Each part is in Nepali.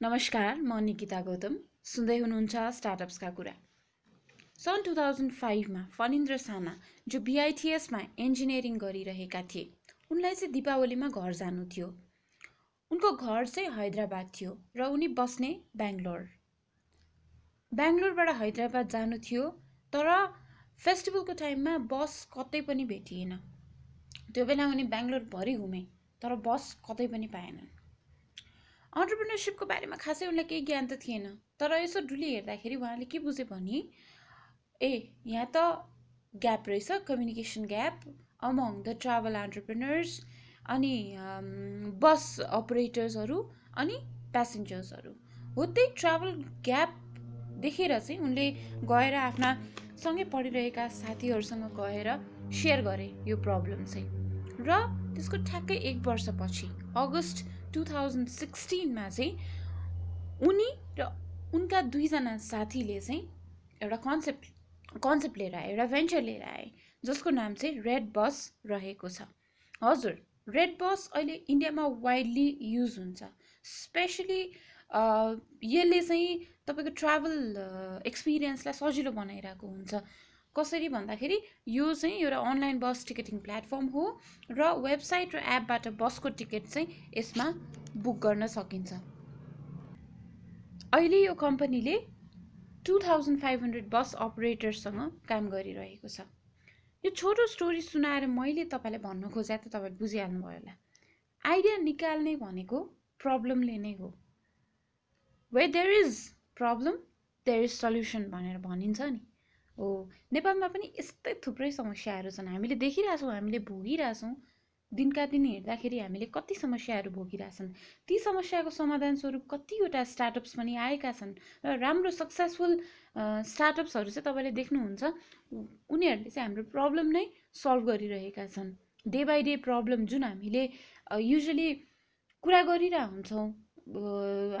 नमस्कार म निकिता गौतम। सुन्दै हुनुहुन्छ स्टार्टअप्सका कुरा। सन् टु थाउजन्ड फाइभमा फनिन्द्र साना जो बिआइटिएसमा इन्जिनियरिङ गरिरहेका थिए उनलाई चाहिँ दिपावलीमा घर जानु थियो। उनको घर चाहिँ हैदराबाद थियो र उनी बस्ने बेङ्गलोर बेङ्गलोरबाट हैदराबाद जानु थियो तर फेस्टिभलको टाइममा बस कतै पनि भेटिएन। त्यो बेला उनी बेङ्गलोरभरि घुमे तर बस कतै पनि पाएनन्। अन्टरप्रिनरसिपको बारेमा खासै उसलाई केही ज्ञान त थिएन। तर यसो डुली हेर्दाखेरि उहाँले के बुझ्यो भने ए यहाँ त ग्याप रहेछ communication gap among the travel entrepreneurs अनि बस अपरेटर्सहरू अनि प्यासेन्जर्सहरू हो त्यही ट्राभल ग्याप देखेर चाहिँ उनले गएर आफ्ना सँगै पढिरहेका साथीहरूसँग गएर सेयर गरे यो प्रब्लम चाहिँ। र त्यसको ठ्याक्कै एक वर्षपछि अगस्त टु थाउजन्ड सिक्सटिनमा चाहिँ उनी र उनका दुईजना साथीले चाहिँ एउटा कन्सेप्ट कन्सेप्ट लिएर आए एउटा भेन्चर लिएर आए जसको नाम चाहिँ रेड बस रहेको छ। हजुर रेड बस अहिले इन्डियामा वाइडली युज हुन्छ। स्पेसली यसले चाहिँ तपाईँको ट्राभल एक्सपिरियन्सलाई सजिलो बनाइरहेको हुन्छ। कसरी भन्दाखेरि यो चाहिँ एउटा अनलाइन बस टिकटिङ प्लेटफर्म हो र वेबसाइट र एपबाट बसको टिकट चाहिँ यसमा बुक गर्न सकिन्छ। अहिले यो कम्पनीले two thousand five hundred bus अपरेटर्ससँग काम गरिरहेको छ। यो छोटो स्टोरी सुनाएर मैले तपाईँलाई भन्नु खोजेँ त तपाईँले बुझिहाल्नुभयो होला। आइडिया निकाल्ने भनेको प्रब्लमले नै हो। Where there is problem there is solution भनेर भनिन्छ नि। हो. नेपालमा पनि यस्तै थुप्रै समस्याहरू छन्। हामीले देखिरहेछौँ हामीले भोगिरहेछौँ। दिनका दिन हेर्दाखेरि हामीले कति समस्याहरू भोगिरहेछन्। ती समस्याको समाधान स्वरूप कतिवटा स्टार्टअप्स पनि आएका छन् र राम्रो सक्सेसफुल स्टार्टअप्सहरू चाहिँ तपाईँले देख्नुहुन्छ। उनीहरूले चाहिँ हाम्रो प्रब्लम नै सल्भ गरिरहेका छन्। डे बाई डे प्रब्लम जुन हामीले युजली कुरा गरिरहेको हुन्छौँ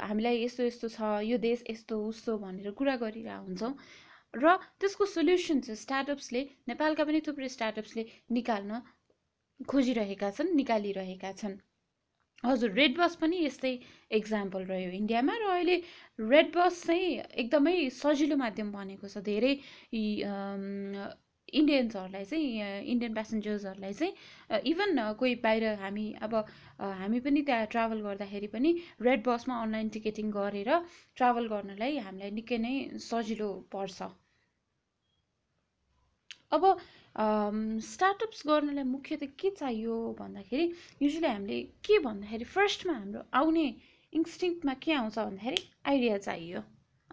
हामीलाई यस्तो यस्तो छ यो देश यस्तो उस्तो भनेर कुरा गरिरहेको हुन्छौँ र त्यसको सोल्युसन चाहिँ स्टार्टअप्सले नेपालका पनि थुप्रै स्टार्टअप्सले निकाल्न खोजिरहेका छन् निकालिरहेका छन्। हजुर रेड बस पनि यस्तै इक्जाम्पल रह्यो इन्डियामा र अहिले रेड बस चाहिँ एकदमै सजिलो माध्यम बनेको छ। धेरै इन्डियन्सहरूलाई चाहिँ इन्डियन प्यासेन्जर्सहरूलाई चाहिँ इभन कोही बाहिर हामी अब हामी पनि त्यहाँ ट्राभल गर्दाखेरि पनि रेड बसमा अनलाइन टिकटिङ गरेर ट्राभल गर्नलाई हामीलाई निकै नै सजिलो पर्छ। अब स्टार्टअप्स गर्नलाई मुख्य त के चाहियो भन्दाखेरि युजली हामीले के भन्दाखेरि फर्स्टमा हाम्रो आउने इन्स्टिङमा के आउँछ भन्दाखेरि आइडिया चाहियो।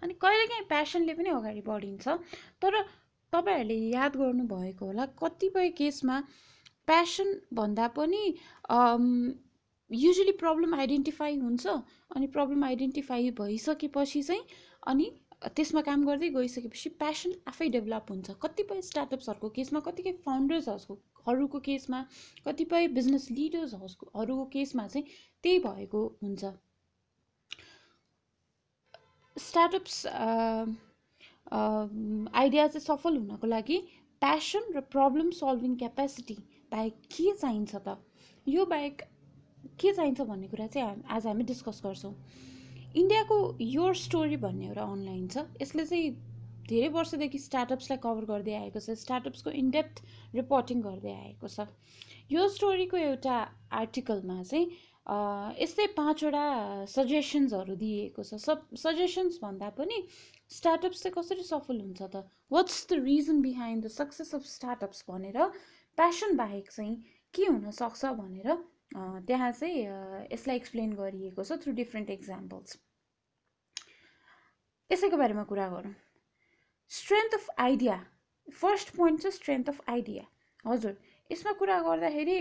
अनि कहिलेकाहीँ प्यासनले पनि अगाडि बढिन्छ। तर तपाईँहरूले याद गर्नुभएको होला कतिपय केसमा प्यासन भन्दा पनि युजली प्रब्लम आइडेन्टिफाई हुन्छ अनि प्रब्लम आइडेन्टिफाई भइसकेपछि चाहिँ अनि त्यसमा काम गर्दै गइसकेपछि प्यासन आफै डेभलप हुन्छ। कतिपय स्टार्टअप्सहरूको केसमा कतिपय फाउन्डर्सहरूको केसमा कतिपय बिजनेस लिडर्सहरूको केसमा चाहिँ त्यही भएको हुन्छ। स्टार्टअप्स आइडिया चाहिँ सफल हुनको लागि प्यासन र प्रब्लम सल्भिङ क्यापेसिटी बाहेक के चाहिन्छ त? यो बाहेक के चाहिन्छ भन्ने कुरा चाहिँ आज हामी डिस्कस गर्छौँ। इन्डियाको योर स्टोरी भन्ने एउटा अनलाइन छ। यसले चाहिँ धेरै वर्षदेखि स्टार्टअप्सलाई कभर गर्दै आएको छ। स्टार्टअप्सको इनडेप्थ रिपोर्टिङ गर्दै आएको छ। यो स्टोरीको एउटा आर्टिकलमा चाहिँ यस्तै पाँचवटा सजेसन्सहरू दिएको छ। सब सजेसन्स भन्दा पनि स्टार्टअप्स चाहिँ कसरी सफल हुन्छ त? What's the reason behind the success of startups भनेर प्यासन बाहेक चाहिँ के हुनसक्छ भनेर त्यहाँ चाहिँ यसलाई एक्सप्लेन गरिएको छ थ्रु डिफ्रेन्ट इक्जाम्पल्स यसैको बारेमा कुरा गरौँ। Strength of idea first point चाहिँ स्ट्रेन्थ अफ आइडिया हजुर। यसमा कुरा गर्दाखेरि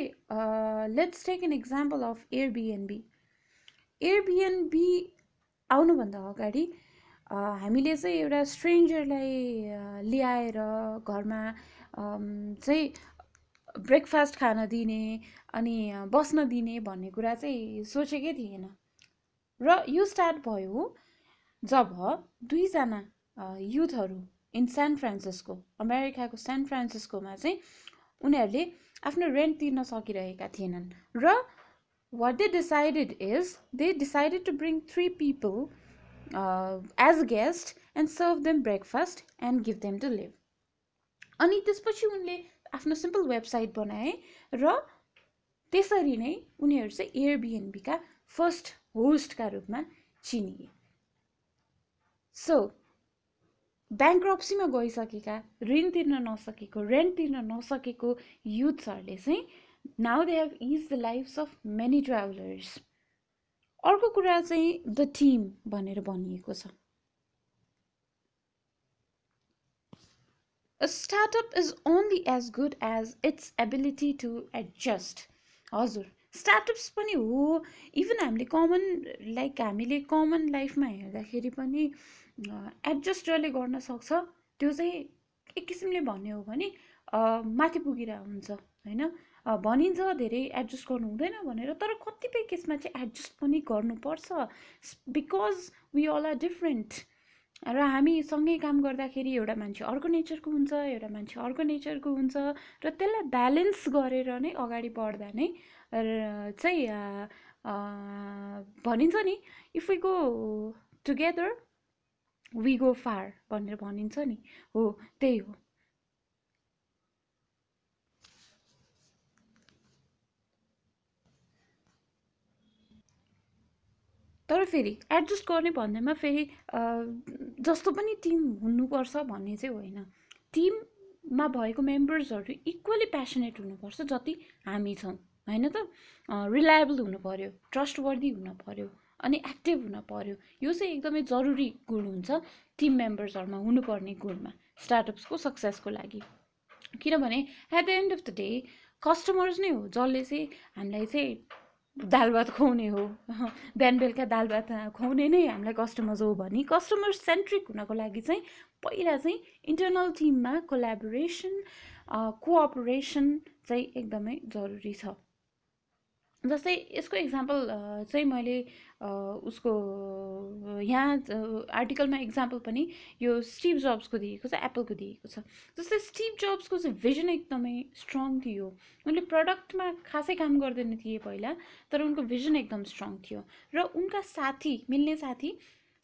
let's take an example of Airbnb Airbnb आउनुभन्दा अगाडि हामीले चाहिँ एउटा स्ट्रेन्जरलाई ल्याएर घरमा चाहिँ ब्रेकफास्ट खान दिने अनि बस्न दिने भन्ने कुरा चाहिँ सोचेकै थिएन। र यो स्टार्ट भयो जब दुईजना युथहरू इन सेन्ट फ्रान्सिस्को अमेरिकाको सेन्ट फ्रान्सिस्कोमा चाहिँ उनीहरूले आफ्नो रेन्ट तिर्न सकिरहेका थिएनन् र decided is they decided to bring three people uh, as a guest and serve them breakfast and give them to live अनि त्यसपछि उनले आफ्नो सिम्पल वेबसाइट बनाए र त्यसरी नै उनीहरू चाहिँ एयरबिएनबीका फर्स्ट होस्टका रूपमा चिनिए सो ब्याङ्क्रप्सीमा गइसकेका ऋण तिर्न नसकेको रेन्ट तिर्न नसकेको युथ्सहरूले चाहिँ now they have is the lifes of many travellers अर्को कुरा चाहिँ द टिम भनेर भनिएको छ। Startup is only as good as its ability to adjust. हजुर स्टार्टअप्स पनि हो। इभन हामीले कमन लाइक हामीले कमन लाइफमा हेर्दाखेरि पनि एडजस्ट जसले गर्न सक्छ। त्यो चाहिँ एक किसिमले भन्ने हो भने माथि पुगेर हुन्छ होइन? भनिन्छ धेरै एडजस्ट गर्नु हुँदैन भनेर तर कतिपय केसमा चाहिँ एडजस्ट पनि गर्नुपर्छ। Because we all are different. र हामी सँगै काम गर्दाखेरि एउटा मान्छे अर्को नेचरको हुन्छ एउटा मान्छे अर्को नेचरको हुन्छ र त्यसलाई ब्यालेन्स गरेर नै अगाडि बढ्दा नै चाहिँ भनिन्छ नि if we go together we go far भनेर भनिन्छ नि। हो त्यही हो। तर फेरि एडजस्ट गर्ने भन्दैमा फेरि जस्तो पनि टिम हुनुपर्छ भन्ने चाहिँ होइन। टिममा भएको मेम्बर्सहरू इक्वली प्यासनेट हुनुपर्छ जति हामी छौँ होइन त? रिलायबल हुनु पऱ्यो ट्रस्टवर्दी हुनु पऱ्यो अनि एक्टिभ हुन पऱ्यो यो चाहिँ एकदमै जरुरी गुण हुन्छ टिम मेम्बर्सहरूमा हुनुपर्ने गुणमा स्टार्टअप्सको सक्सेसको लागि। किनभने at the end of the day customers नै हो जसले चाहिँ हामीलाई चाहिँ दाल भात खुवाउने हो। बिहान बेलुका दाल भात खुवाउने नै हामीलाई कस्टमर्स हो भने कस्टमर सेन्ट्रिक हुनको लागि चाहिँ पहिला चाहिँ इन्टरनल टिममा कोलाबोरेसन कोअपरेसन चाहिँ एकदमै जरुरी छ। जस्तै यसको इक्जाम्पल चाहिँ मैले उसको यहाँ आर्टिकलमा इक्जाम्पल पनि यो स्टिभ जब्सको दिएको छ एप्पलको दिएको छ। जस्तै स्टिभ जब्सको चाहिँ भिजन एकदमै स्ट्रङ थियो। उनले प्रडक्टमा खासै काम गर्दैन थिए पहिला तर उनको भिजन एकदम स्ट्रङ थियो। र उनका साथी मिल्ने साथी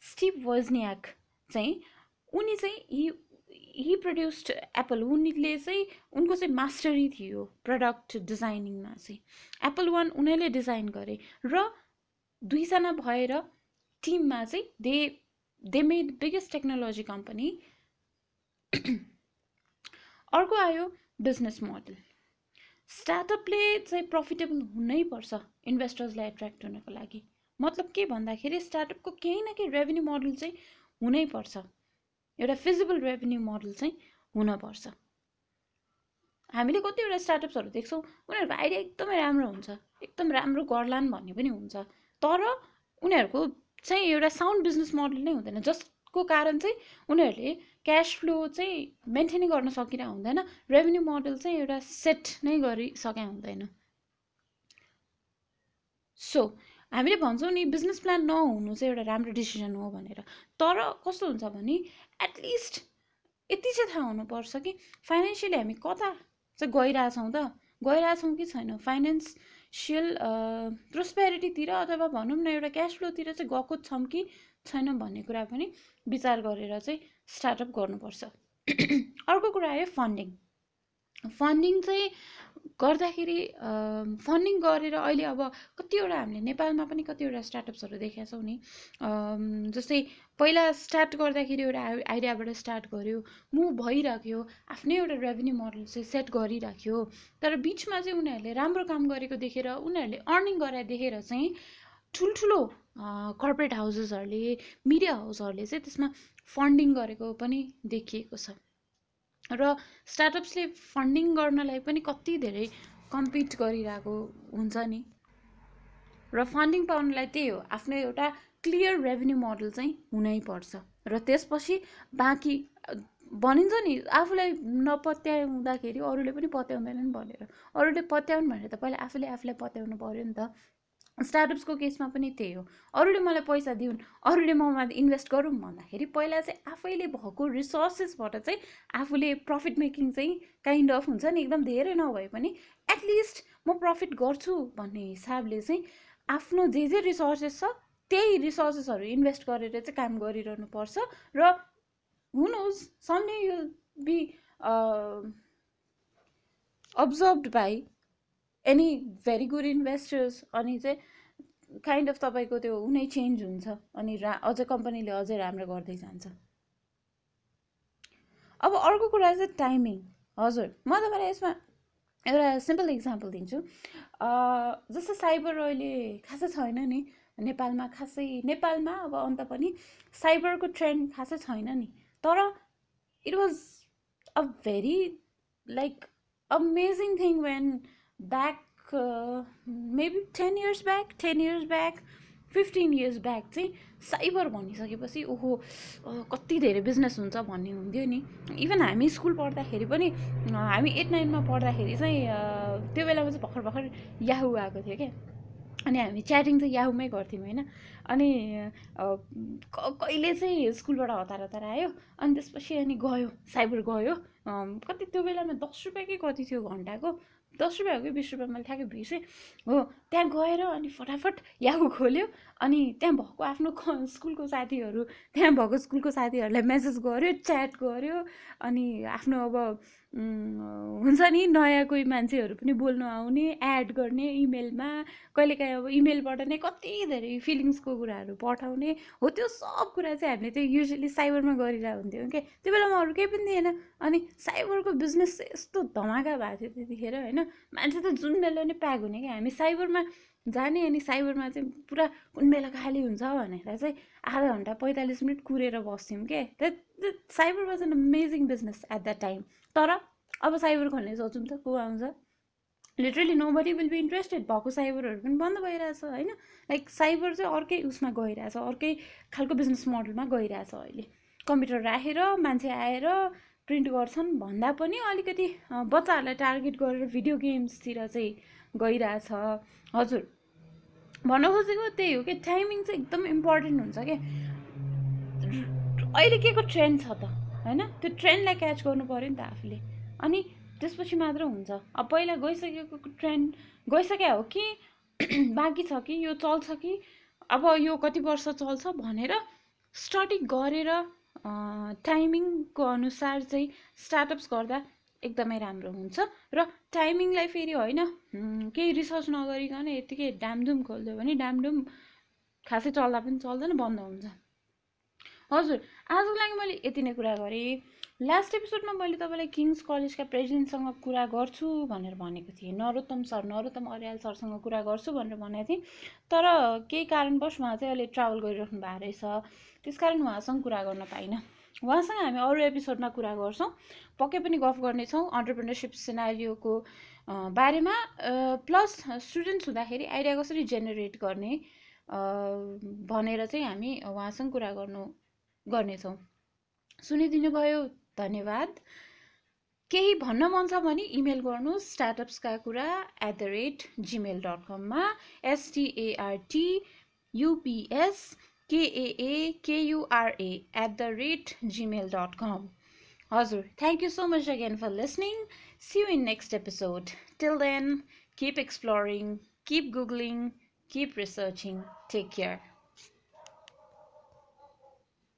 स्टिभ वजनियाक चाहिँ उनी चाहिँ हि हि प्रड्युस्ड एप्पल उनीले चाहिँ उनको चाहिँ मास्टरी थियो प्रडक्ट डिजाइनिङमा चाहिँ। एप्पल वान उनीहरूले डिजाइन गरे र दुईजना भएर टिममा चाहिँ they they made biggest technology company अर्को आयो बिजनेस मोडल स्टार्टअपले चाहिँ प्रफिटेबल हुनैपर्छ इन्भेस्टर्सलाई एट्र्याक्ट हुनको लागि। मतलब के भन्दाखेरि स्टार्टअपको केही न केही रेभेन्यू मोडल चाहिँ हुनैपर्छ एउटा फिजिबल रेभेन्यू मोडल चाहिँ हुनपर्छ। हामीले कतिवटा स्टार्टअप्सहरू देख्छौँ उनीहरूको आइडिया एकदमै राम्रो हुन्छ एकदम राम्रो गर्लान् भन्ने पनि हुन्छ। तर उनीहरूको चाहिँ एउटा साउन्ड बिजनेस मोडल नै हुँदैन जसको कारण चाहिँ उनीहरूले क्यास फ्लो चाहिँ मेन्टेनै गर्न सकिरहेको हुँदैन रेभेन्यू मोडल चाहिँ एउटा सेट नै गरिसकेका हुँदैन। सो हामीले भन्छौँ नि बिजनेस प्लान नहुनु चाहिँ एउटा राम्रो डिसिजन हो भनेर। तर कस्तो हुन्छ भने एटलिस्ट यति चाहिँ थाहा हुनुपर्छ कि फाइनेन्सियली हामी कता चाहिँ गइरहेछौँ त? गइरहेछौँ कि छैन? फाइनेन्सियल प्रोस्पेरिटीतिर अथवा भनौँ न एउटा क्यास फ्लोतिर चाहिँ गएको छौँ कि छैन भन्ने कुरा पनि विचार गरेर चाहिँ स्टार्टअप गर्नुपर्छ। अर्को कुरा आयो फन्डिङ फन्डिङ चाहिँ गर्दाखेरि फन्डिङ गरेर अहिले अब कतिवटा हामीले नेपालमा पनि कतिवटा स्टार्टअप्सहरू देखेका छौँ नि। जस्तै पहिला स्टार्ट गर्दाखेरि एउटा आइडियाबाट स्टार्ट गर्यो मुभ भइराख्यो आफ्नै एउटा रेभेन्यू मोडल चाहिँ सेट गरिराख्यो। तर बिचमा चाहिँ उनीहरूले राम्रो काम गरेको देखेर उनीहरूले अर्निङ गराए देखेर चाहिँ ठुल्ठुलो कर्पोरेट हाउसेसहरूले मिडिया हाउसहरूले चाहिँ त्यसमा फन्डिङ गरेको पनि देखिएको छ। र स्टार्टअप्सले फन्डिङ गर्नलाई पनि कति धेरै कम्पिट गरिरहेको हुन्छ नि? र फन्डिङ पाउनलाई त्यही हो आफ्नो एउटा क्लियर रेभेन्यू मोडल चाहिँ हुनैपर्छ र त्यसपछि बाँकी भनिन्छ नि आफूलाई नपत्याउँदाखेरि अरूले पनि पत्याउँदैनन् भनेर। अरूले पत्याउन् भनेर त पहिला आफूले आफूलाई पत्याउनु पऱ्यो नि त। स्टार्टअप्सको केसमा पनि त्यही हो। अरूले मलाई पैसा दिउन् अरूले ममा इन्भेस्ट गरौँ भन्दाखेरि पहिला चाहिँ आफैले भएको रिसोर्सेसबाट चाहिँ आफूले प्रफिट मेकिङ चाहिँ काइन्ड अफ हुन्छ नि एकदम धेरै नभए पनि एटलिस्ट म प्रफिट गर्छु भन्ने हिसाबले चाहिँ आफ्नो जे जे रिसोर्सेस छ त्यही रिसोर्सेसहरू इन्भेस्ट गरेर चाहिँ काम गरिरहनु पर्छ र हुनुहोस् Sunday you be observed by any very good investors अनि चाहिँ काइन्ड अफ तपाईँको त्यो उनै चेन्ज हुन्छ अनि रा अझ कम्पनीले अझै राम्रो गर्दै जान्छ। अब अर्को कुरा चाहिँ टाइमिङ हजुर म तपाईँलाई यसमा एउटा सिम्पल इक्जाम्पल दिन्छु। जस्तो साइबर अहिले खासै छैन नि नेपालमा खासै नेपालमा अब अन्त पनि साइबरको ट्रेन्ड खासै छैन नि। तर it was a very like amazing thing when back maybe ten years back ten years back fifteen years back चाहिँ साइबर भनिसकेपछि ओहो कति धेरै बिजनेस हुन्छ भन्ने हुन्थ्यो नि। इभन हामी स्कुल पढ्दाखेरि पनि हामी एट नाइनमा पढ्दाखेरि चाहिँ त्यो बेलामा चाहिँ भर्खर भर्खर याहु आएको थियो क्या। अनि हामी च्याटिङ चाहिँ याहुमै गर्थ्यौँ होइन। अनि कहिले चाहिँ स्कुलबाट हतार हतार आयो? अनि त्यसपछि अनि गयो साइबर गयो। कति त्यो बेलामा दस रुपियाँ कि कति थियो घन्टाको? दस रुपियाँ हो कि बिस रुपियाँ मैले ठ्याक्कै बिर्सेँ हो। त्यहाँ गएर अनि फटाफट याहु खोल्यो अनि त्यहाँ भएको आफ्नो स्कुलको साथीहरू त्यहाँ भएको स्कुलको साथीहरूलाई मेसेज गर्यो च्याट गर्यो अनि आफ्नो अब हुन्छ नि नयाँ कोही मान्छेहरू पनि बोल्नु आउने एड गर्ने इमेलमा कहिलेकाहीँ अब इमेलबाट नै कति धेरै फिलिङ्सको कुराहरू पठाउने हो त्यो सब कुरा चाहिँ हामीले चाहिँ युजली साइबरमा गरिरहेको हुन्थ्यौँ क्या त्यो बेलामा अरू केही पनि थिएन। अनि साइबरको बिजनेस यस्तो धमाका भएको थियो त्यतिखेर होइन? मान्छे त जुन बेला नै प्याक हुने क्या हामी साइबरमा जाने अनि साइबरमा चाहिँ पुरा कुन बेला खाली हुन्छ भनेर चाहिँ आधा घन्टा पैँतालिस मिनट कुरेर बस्थ्यौँ के cyber was an amazing business at that time तर अब साइबर खोल्ने सोचौँ त को आउँछ literally nobody will be interested भएको साइबरहरू पनि बन्द भइरहेछ होइन? लाइक साइबर चाहिँ अर्कै उसमा गइरहेछ अर्कै खालको बिजनेस मोडलमा गइरहेछ अहिले। कम्प्युटर राखेर मान्छे आएर प्रिन्ट गर्छन् भन्दा पनि अलिकति बच्चाहरूलाई टार्गेट गरेर भिडियो गेम्सतिर चाहिँ गइरहेछ। हजुर। भन्न खोजेको त्यही हो कि टाइमिङ चाहिँ एकदम इम्पोर्टेन्ट हुन्छ क्या। अहिले के को ट्रेन्ड छ त? होइन? त्यो ट्रेन्डलाई क्याच गर्नु पऱ्यो नि त आफूले। अनि त्यसपछि मात्र हुन्छ। अब पहिला गइसकेको ट्रेन्ड गइसक्यो हो कि बाँकी छ कि यो चल्छ कि अब यो कति वर्ष चल्छ भनेर स्टडी गरेर टाइमिङको अनुसार चाहिँ स्टार्टअप्स गर्दा एकदमै राम्रो हुन्छ। र टाइमिङलाई फेरि होइन केही रिसर्च नगरिकन यत्तिकै डामडुम खोलिदियो भने डामडुम खासै चल्दा पनि चल्दैन बन्द हुन्छ। हजुर आजको लागि मैले यति नै कुरा गरेँ। लास्ट एपिसोडमा मैले तपाईँलाई किङ्स कलेजका प्रेसिडेन्टसँग कुरा गर्छु भनेर भनेको थिएँ। नरोत्तम सर नरोत्तम अर्याल सरसँग कुरा गर्छु भनेर भनेको थिएँ। तर केही कारणवश उहाँ चाहिँ अहिले ट्राभल गरिराख्नु भएको रहेछ। त्यस कारण उहाँसँग कुरा गर्न पाइनँ। उहाँसँग हामी अरू एपिसोडमा कुरा गर्छौँ। पक्कै पनि गफ गर्नेछौँ अन्टरप्रिनरसिप सिनारियोको बारेमा। प्लस स्टुडेन्ट्स हुँदाखेरि आइडिया कसरी जेनेरेट गर्ने भनेर चाहिँ हामी उहाँसँग कुरा गर्नु गर्नेछौँ। सुनिदिनु भयो धन्यवाद। केही भन्न मन छ भने इमेल गर्नुहोस् स्टार्टअप्सका कुरा at the rate Gmail dot कममा S T A R T U P S K A A K U R A at the rate Gmail dot com हजुर thank you so much again for listening see you in next episode till then keep exploring keep googling keep researching take care